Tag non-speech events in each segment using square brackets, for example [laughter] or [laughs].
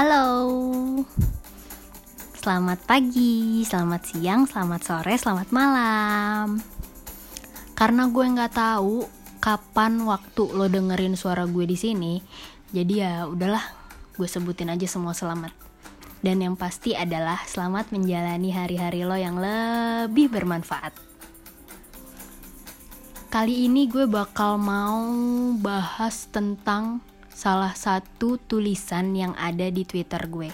Halo. Selamat pagi, selamat siang, selamat sore, selamat malam. Karena gue nggak tahu kapan waktu lo dengerin suara gue di sini Jadi ya udahlah, gue sebutin aja semua selamat. Dan yang pasti adalah selamat menjalani hari-hari lo yang lebih bermanfaat. Kali ini gue bakal mau bahas tentang salah satu tulisan yang ada di Twitter gue.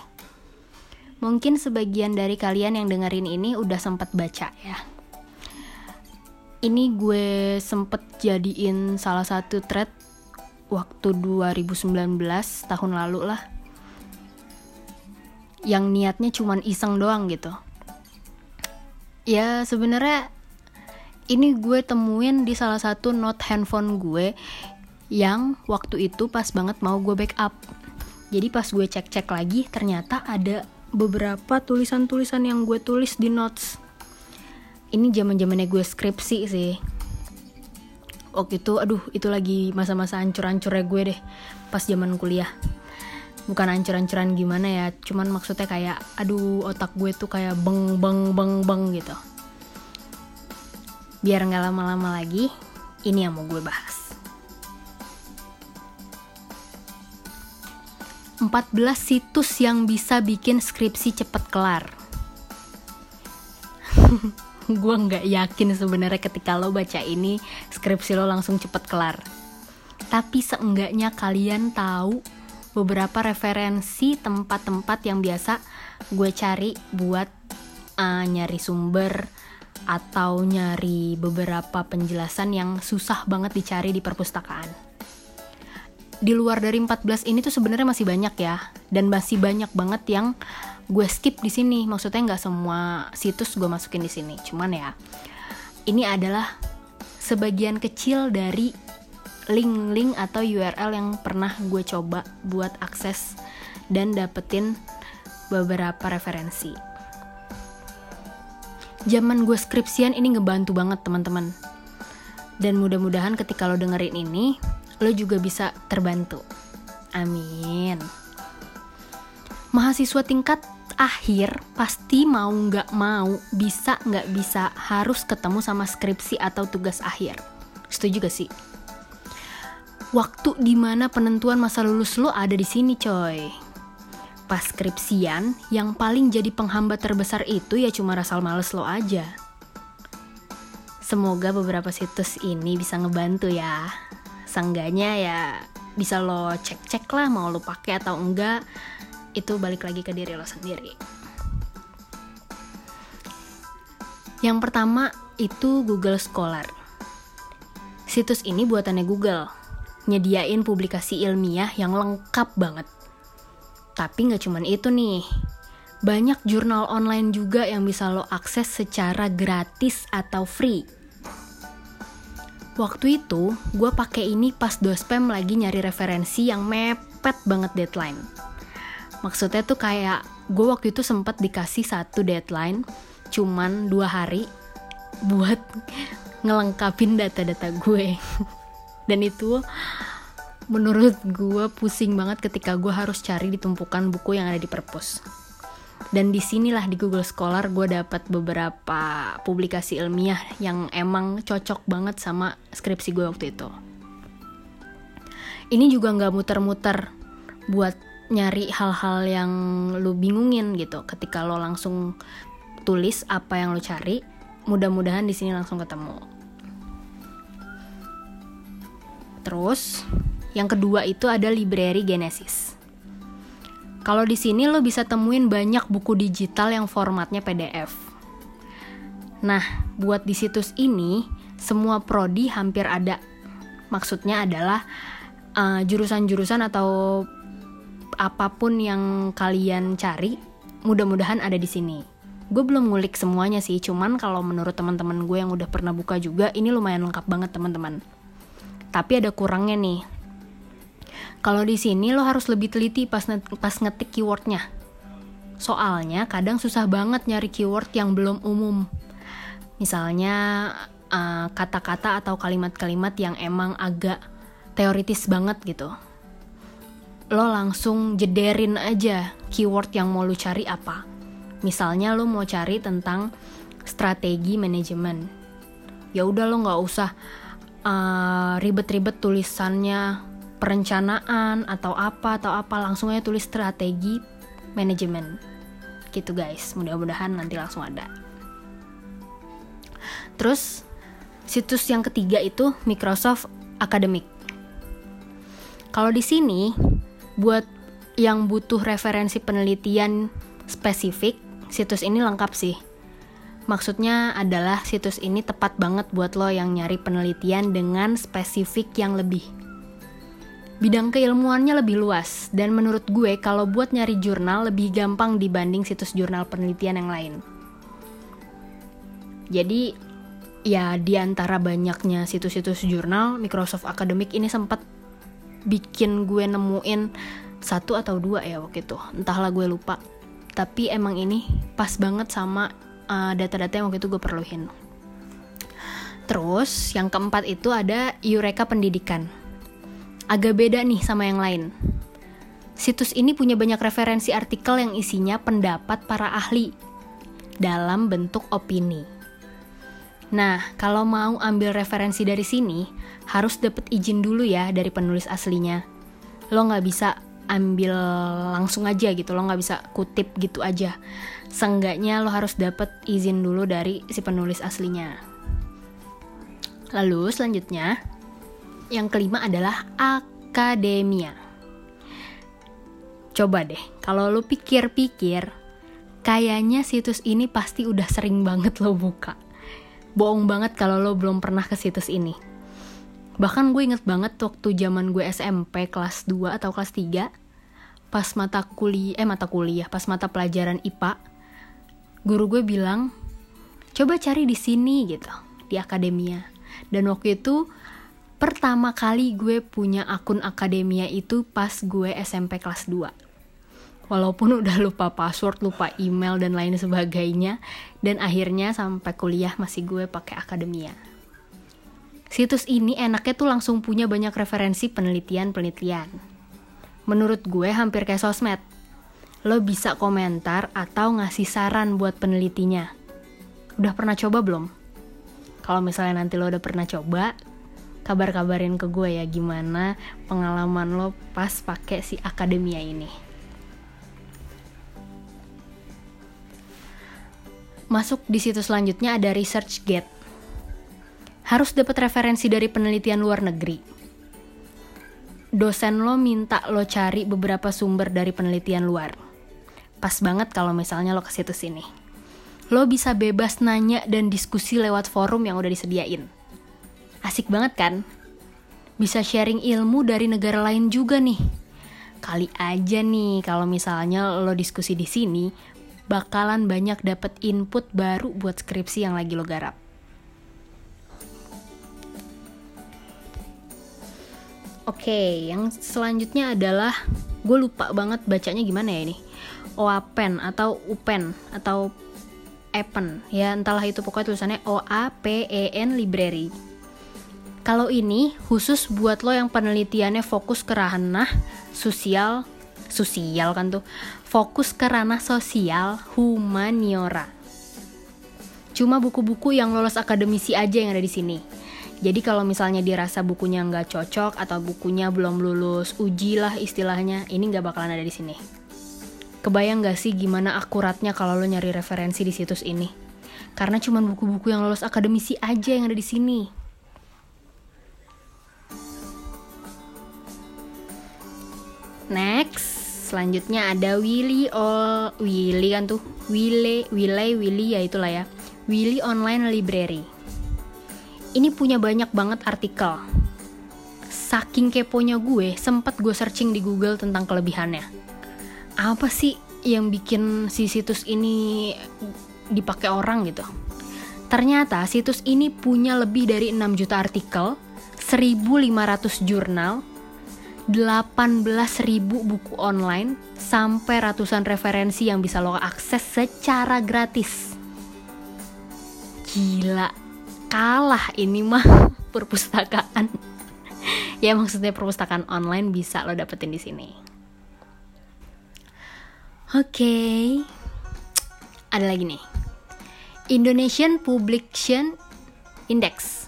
Mungkin sebagian dari kalian yang dengerin ini udah sempet baca ya. Ini gue sempet jadiin salah satu thread waktu 2019 tahun lalu lah. Yang niatnya cuman iseng doang gitu. Ya sebenarnya ini gue temuin di salah satu note handphone gue yang waktu itu pas banget mau gue backup. Jadi pas gue cek-cek lagi ternyata ada beberapa tulisan-tulisan yang gue tulis di notes. Ini zaman-zamannya gue skripsi sih. Waktu itu aduh itu lagi masa-masa ancur-ancurnya gue deh pas zaman kuliah. Bukan ancur-ancuran gimana ya, cuman maksudnya kayak aduh otak gue tuh kayak beng beng beng beng gitu. Biar nggak lama-lama lagi, ini yang mau gue bahas. 14 situs yang bisa bikin skripsi cepet kelar. [laughs] gue nggak yakin sebenarnya ketika lo baca ini skripsi lo langsung cepet kelar. Tapi seenggaknya kalian tahu beberapa referensi tempat-tempat yang biasa gue cari buat uh, nyari sumber atau nyari beberapa penjelasan yang susah banget dicari di perpustakaan di luar dari 14 ini tuh sebenarnya masih banyak ya. Dan masih banyak banget yang gue skip di sini. Maksudnya nggak semua situs gue masukin di sini. Cuman ya ini adalah sebagian kecil dari link-link atau URL yang pernah gue coba buat akses dan dapetin beberapa referensi. Zaman gue skripsian ini ngebantu banget teman-teman. Dan mudah-mudahan ketika lo dengerin ini lo juga bisa terbantu. Amin. Mahasiswa tingkat akhir pasti mau nggak mau, bisa nggak bisa harus ketemu sama skripsi atau tugas akhir. Setuju gak sih? Waktu di mana penentuan masa lulus lo ada di sini coy. Pas skripsian, yang paling jadi penghambat terbesar itu ya cuma rasa males lo aja. Semoga beberapa situs ini bisa ngebantu ya seenggaknya ya bisa lo cek-cek lah mau lo pakai atau enggak itu balik lagi ke diri lo sendiri. Yang pertama itu Google Scholar. Situs ini buatannya Google. Nyediain publikasi ilmiah yang lengkap banget. Tapi nggak cuman itu nih. Banyak jurnal online juga yang bisa lo akses secara gratis atau free Waktu itu, gue pakai ini pas dospem lagi nyari referensi yang mepet banget deadline. Maksudnya tuh kayak gue waktu itu sempat dikasih satu deadline, cuman dua hari buat [laughs] ngelengkapin data-data gue. [laughs] Dan itu menurut gue pusing banget ketika gue harus cari di tumpukan buku yang ada di perpus dan di sinilah di Google Scholar gue dapat beberapa publikasi ilmiah yang emang cocok banget sama skripsi gue waktu itu. Ini juga nggak muter-muter buat nyari hal-hal yang lu bingungin gitu. Ketika lo langsung tulis apa yang lo cari mudah-mudahan di sini langsung ketemu. Terus yang kedua itu ada library Genesis kalau di sini lo bisa temuin banyak buku digital yang formatnya PDF. Nah, buat di situs ini, semua prodi hampir ada. Maksudnya adalah eh, jurusan-jurusan atau apa pun yang kalian cari, mudah-mudahan ada di sini. Gue belum ngulik semuanya sih, cuman kalau menurut teman-teman gue yang udah pernah buka juga, ini lumayan lengkap banget teman-teman. Tapi ada kurangnya nih, kalau di sini lo harus lebih teliti pas pas ngetik keywordnya. Soalnya kadang susah banget nyari keyword yang belum umum. Misalnya eh, kata-kata uh, atau kalimat-kalimat yang emang agak teoritis banget gitu. lo langsung jederin aja keyword yang mau lo cari apa. Misalnya lo mau cari tentang strategi manajemen. Ya udah lo nggak usah uh, ribet-ribet tulisannya perencanaan atau apa atau apa langsung aja tulis strategi manajemen. Gitu guys. Mudah-mudahan nanti langsung ada. Terus situs yang ketiga itu Microsoft Academic. Kalau di sini buat yang butuh referensi penelitian spesifik situs ini lengkap sih. Maksudnya adalah situs ini tepat banget buat lo yang nyari penelitian dengan spesifik yang lebih bidang keilmuannya lebih luas dan menurut gue kalau buat nyari jurnal lebih gampang dibanding situs jurnal penelitian yang lain. Jadi ya di antara banyaknya situs-situs jurnal Microsoft Academic ini sempat bikin gue nemuin satu atau dua ya waktu itu. Entahlah gue lupa. Tapi emang ini pas banget sama uh, data-data yang waktu itu gue perluin. Terus yang keempat itu ada Eureka Pendidikan agak beda nih sama yang lain. Situs ini punya banyak referensi artikel yang isinya pendapat para ahli dalam bentuk opini. Nah, kalau mau ambil referensi dari sini, harus dapat izin dulu ya dari penulis aslinya. Lo nggak bisa ambil langsung aja gitu, lo nggak bisa kutip gitu aja. Seenggaknya lo harus dapat izin dulu dari si penulis aslinya. Lalu selanjutnya, yang kelima adalah akademia. Coba deh, kalau lo pikir-pikir, kayaknya situs ini pasti udah sering banget lo buka. Bohong banget kalau lo belum pernah ke situs ini. Bahkan gue inget banget waktu zaman gue SMP kelas 2 atau kelas 3, pas mata kuliah, eh mata kuliah, pas mata pelajaran IPA, guru gue bilang, coba cari di sini gitu, di akademia. Dan waktu itu pertama kali gue punya akun akademia itu pas gue SMP kelas 2 walaupun udah lupa password, lupa email dan lain sebagainya dan akhirnya sampai kuliah masih gue pakai akademia. Situs ini enaknya tuh langsung punya banyak referensi penelitian-penelitian. Menurut gue hampir kayak sosmed. Lo bisa komentar atau ngasih saran buat penelitinya. Udah pernah coba belum? Kalau misalnya nanti lo udah pernah coba, kabar-kabarin ke gue ya gimana pengalaman lo pas pakai si akademia ini. Masuk di situs selanjutnya ada ResearchGate. Harus dapat referensi dari penelitian luar negeri. Dosen lo minta lo cari beberapa sumber dari penelitian luar. Pas banget kalau misalnya lo ke situs ini. Lo bisa bebas nanya dan diskusi lewat forum yang udah disediain Asik banget kan? Bisa sharing ilmu dari negara lain juga nih. Kali aja nih kalau misalnya lo diskusi di sini, bakalan banyak dapat input baru buat skripsi yang lagi lo garap. Oke, yang selanjutnya adalah gue lupa banget bacanya gimana ya ini. OAPEN atau UPEN atau EPEN ya entahlah itu pokoknya tulisannya O E Library kalau ini khusus buat lo yang penelitiannya fokus ke ranah sosial, sosial kan tuh, fokus ke ranah sosial humaniora. Cuma buku-buku yang lolos akademisi aja yang ada di sini. Jadi kalau misalnya dirasa bukunya nggak cocok atau bukunya belum lulus uji lah istilahnya, ini nggak bakalan ada di sini. Kebayang gak sih gimana akuratnya kalau lo nyari referensi di situs ini? Karena cuma buku-buku yang lolos akademisi aja yang ada di sini. Next, selanjutnya ada Willy all Willy kan tuh Willy Willy Willy ya itulah ya Willy Online Library. Ini punya banyak banget artikel. Saking keponya gue, sempat gue searching di Google tentang kelebihannya. Apa sih yang bikin si situs ini dipakai orang gitu? Ternyata situs ini punya lebih dari 6 juta artikel, 1500 jurnal, 18.000 buku online sampai ratusan referensi yang bisa lo akses secara gratis. Gila, kalah ini mah [laughs] perpustakaan. [laughs] ya maksudnya perpustakaan online bisa lo dapetin di sini. Oke, ada lagi nih. Indonesian Publication Index.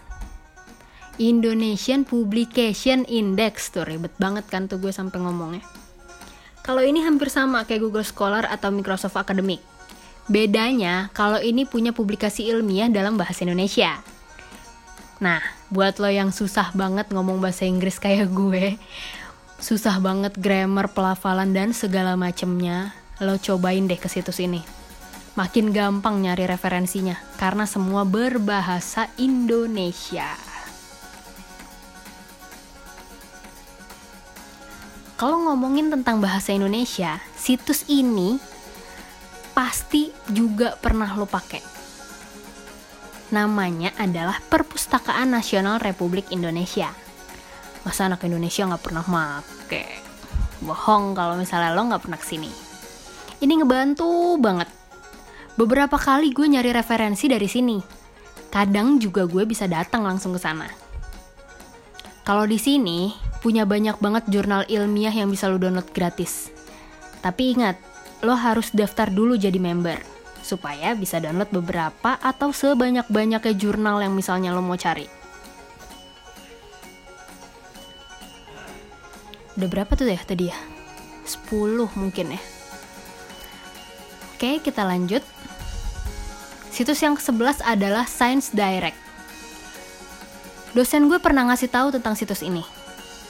Indonesian Publication Index tuh ribet banget kan tuh gue sampai ngomongnya. Kalau ini hampir sama kayak Google Scholar atau Microsoft Academic. Bedanya kalau ini punya publikasi ilmiah dalam bahasa Indonesia. Nah, buat lo yang susah banget ngomong bahasa Inggris [laughs] kayak gue, susah banget grammar, pelafalan dan segala macemnya, lo cobain deh ke situs ini. Makin gampang nyari referensinya karena semua berbahasa Indonesia. Kalau ngomongin tentang bahasa Indonesia, situs ini pasti juga pernah lo pakai. Namanya adalah Perpustakaan Nasional Republik Indonesia. Masa anak Indonesia nggak pernah make? Bohong kalau misalnya lo nggak pernah ke sini. Ini ngebantu banget. Beberapa kali gue nyari referensi dari sini. Kadang juga gue bisa datang langsung ke sana. Kalau di sini punya banyak banget jurnal ilmiah yang bisa lo download gratis. Tapi ingat, lo harus daftar dulu jadi member supaya bisa download beberapa atau sebanyak-banyaknya jurnal yang misalnya lo mau cari. Udah berapa tuh ya tadi ya? 10 mungkin ya. Oke, kita lanjut. Situs yang ke-11 adalah Science Direct. Dosen gue pernah ngasih tahu tentang situs ini.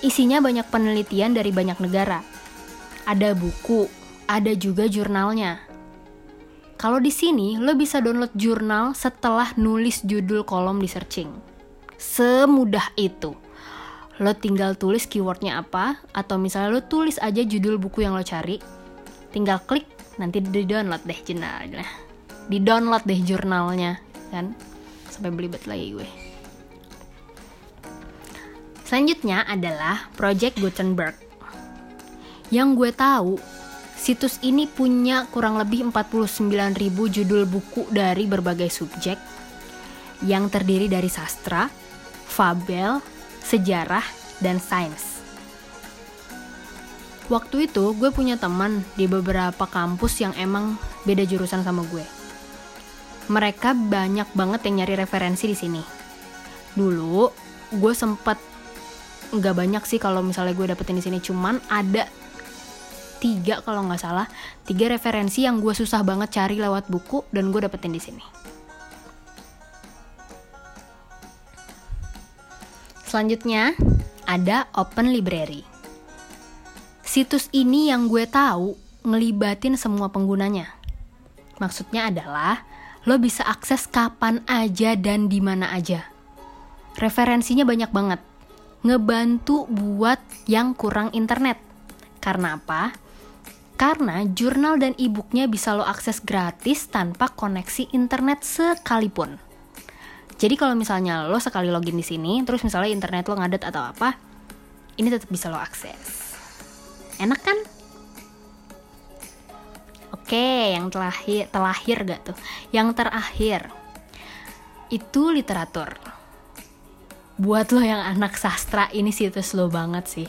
Isinya banyak penelitian dari banyak negara. Ada buku, ada juga jurnalnya. Kalau di sini lo bisa download jurnal setelah nulis judul kolom di searching. Semudah itu. Lo tinggal tulis keywordnya apa, atau misalnya lo tulis aja judul buku yang lo cari, tinggal klik nanti di download deh jurnalnya di download deh jurnalnya kan sampai belibet lagi gue selanjutnya adalah Project Gutenberg yang gue tahu situs ini punya kurang lebih 49.000 judul buku dari berbagai subjek yang terdiri dari sastra, fabel, sejarah, dan sains waktu itu gue punya teman di beberapa kampus yang emang beda jurusan sama gue. Mereka banyak banget yang nyari referensi di sini. Dulu gue sempet nggak banyak sih kalau misalnya gue dapetin di sini, cuman ada tiga kalau nggak salah tiga referensi yang gue susah banget cari lewat buku dan gue dapetin di sini. Selanjutnya ada Open Library. Situs ini yang gue tahu ngelibatin semua penggunanya. Maksudnya adalah lo bisa akses kapan aja dan di mana aja. Referensinya banyak banget. Ngebantu buat yang kurang internet. Karena apa? Karena jurnal dan e-booknya bisa lo akses gratis tanpa koneksi internet sekalipun. Jadi kalau misalnya lo sekali login di sini, terus misalnya internet lo ngadet atau apa, ini tetap bisa lo akses. Enak kan? Oke, yang terakhir, terakhir gak tuh? Yang terakhir itu literatur. Buat lo yang anak sastra ini situs lo banget sih.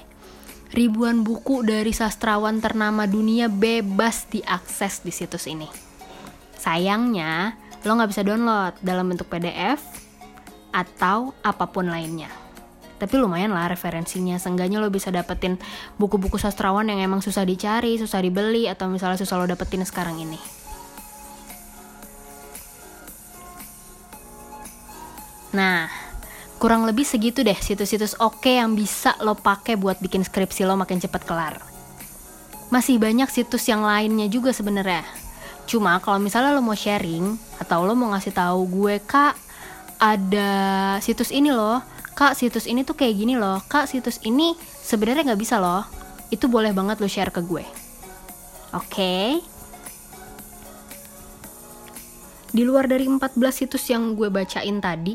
Ribuan buku dari sastrawan ternama dunia bebas diakses di situs ini. Sayangnya, lo nggak bisa download dalam bentuk PDF atau apa pun lainnya tapi lumayan lah referensinya seenggaknya lo bisa dapetin buku-buku sastrawan yang emang susah dicari susah dibeli atau misalnya susah lo dapetin sekarang ini nah kurang lebih segitu deh situs-situs oke yang bisa lo pakai buat bikin skripsi lo makin cepet kelar. Masih banyak situs yang lainnya juga sebenarnya. Cuma kalau misalnya lo mau sharing atau lo mau ngasih tahu gue kak ada situs ini loh. Kak situs ini tuh kayak gini loh. Kak situs ini sebenarnya nggak bisa loh. Itu boleh banget lo share ke gue. Oke? Okay? di luar dari 14 situs yang gue bacain tadi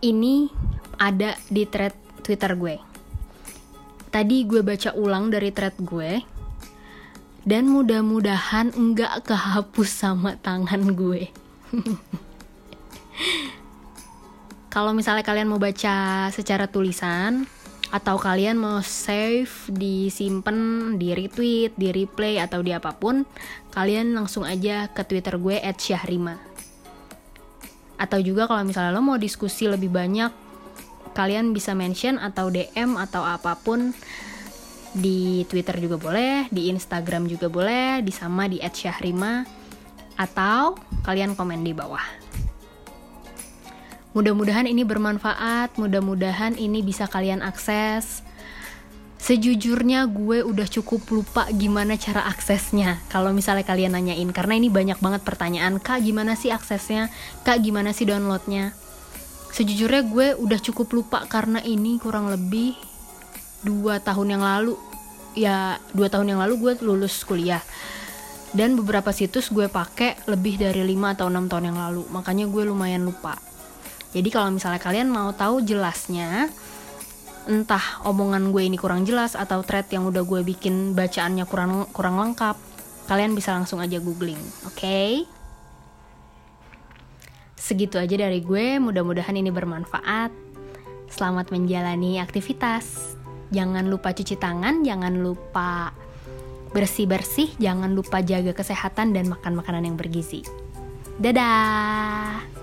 ini ada di thread twitter gue tadi gue baca ulang dari thread gue dan mudah-mudahan enggak kehapus sama tangan gue [laughs] kalau misalnya kalian mau baca secara tulisan atau kalian mau save, disimpan, di retweet, di replay atau di apa pun, kalian langsung aja ke Twitter gue @syahrima. Atau juga kalau misalnya lo mau diskusi lebih banyak, kalian bisa mention atau DM atau apa pun di Twitter juga boleh, di Instagram juga boleh, di sama di @syahrima atau kalian komen di bawah. Mudah-mudahan ini bermanfaat, mudah-mudahan ini bisa kalian akses. Sejujurnya gue udah cukup lupa gimana cara aksesnya Kalau misalnya kalian nanyain. Karena ini banyak banget pertanyaan Kak gimana sih aksesnya? Kak gimana sih downloadnya? Sejujurnya gue udah cukup lupa Karena ini kurang lebih dua tahun yang lalu. Ya dua tahun yang lalu gue lulus kuliah. Dan beberapa situs gue pakai lebih dari 5 atau 6 tahun yang lalu. Makanya gue lumayan lupa. Jadi kalau misalnya kalian mau tahu jelasnya, entah omongan gue ini kurang jelas atau thread yang udah gue bikin bacaannya kurang kurang lengkap, kalian bisa langsung aja googling, oke? Okay? Segitu aja dari gue, mudah-mudahan ini bermanfaat. Selamat menjalani aktivitas. Jangan lupa cuci tangan, jangan lupa bersih-bersih, jangan lupa jaga kesehatan dan makan makanan yang bergizi. Dadah!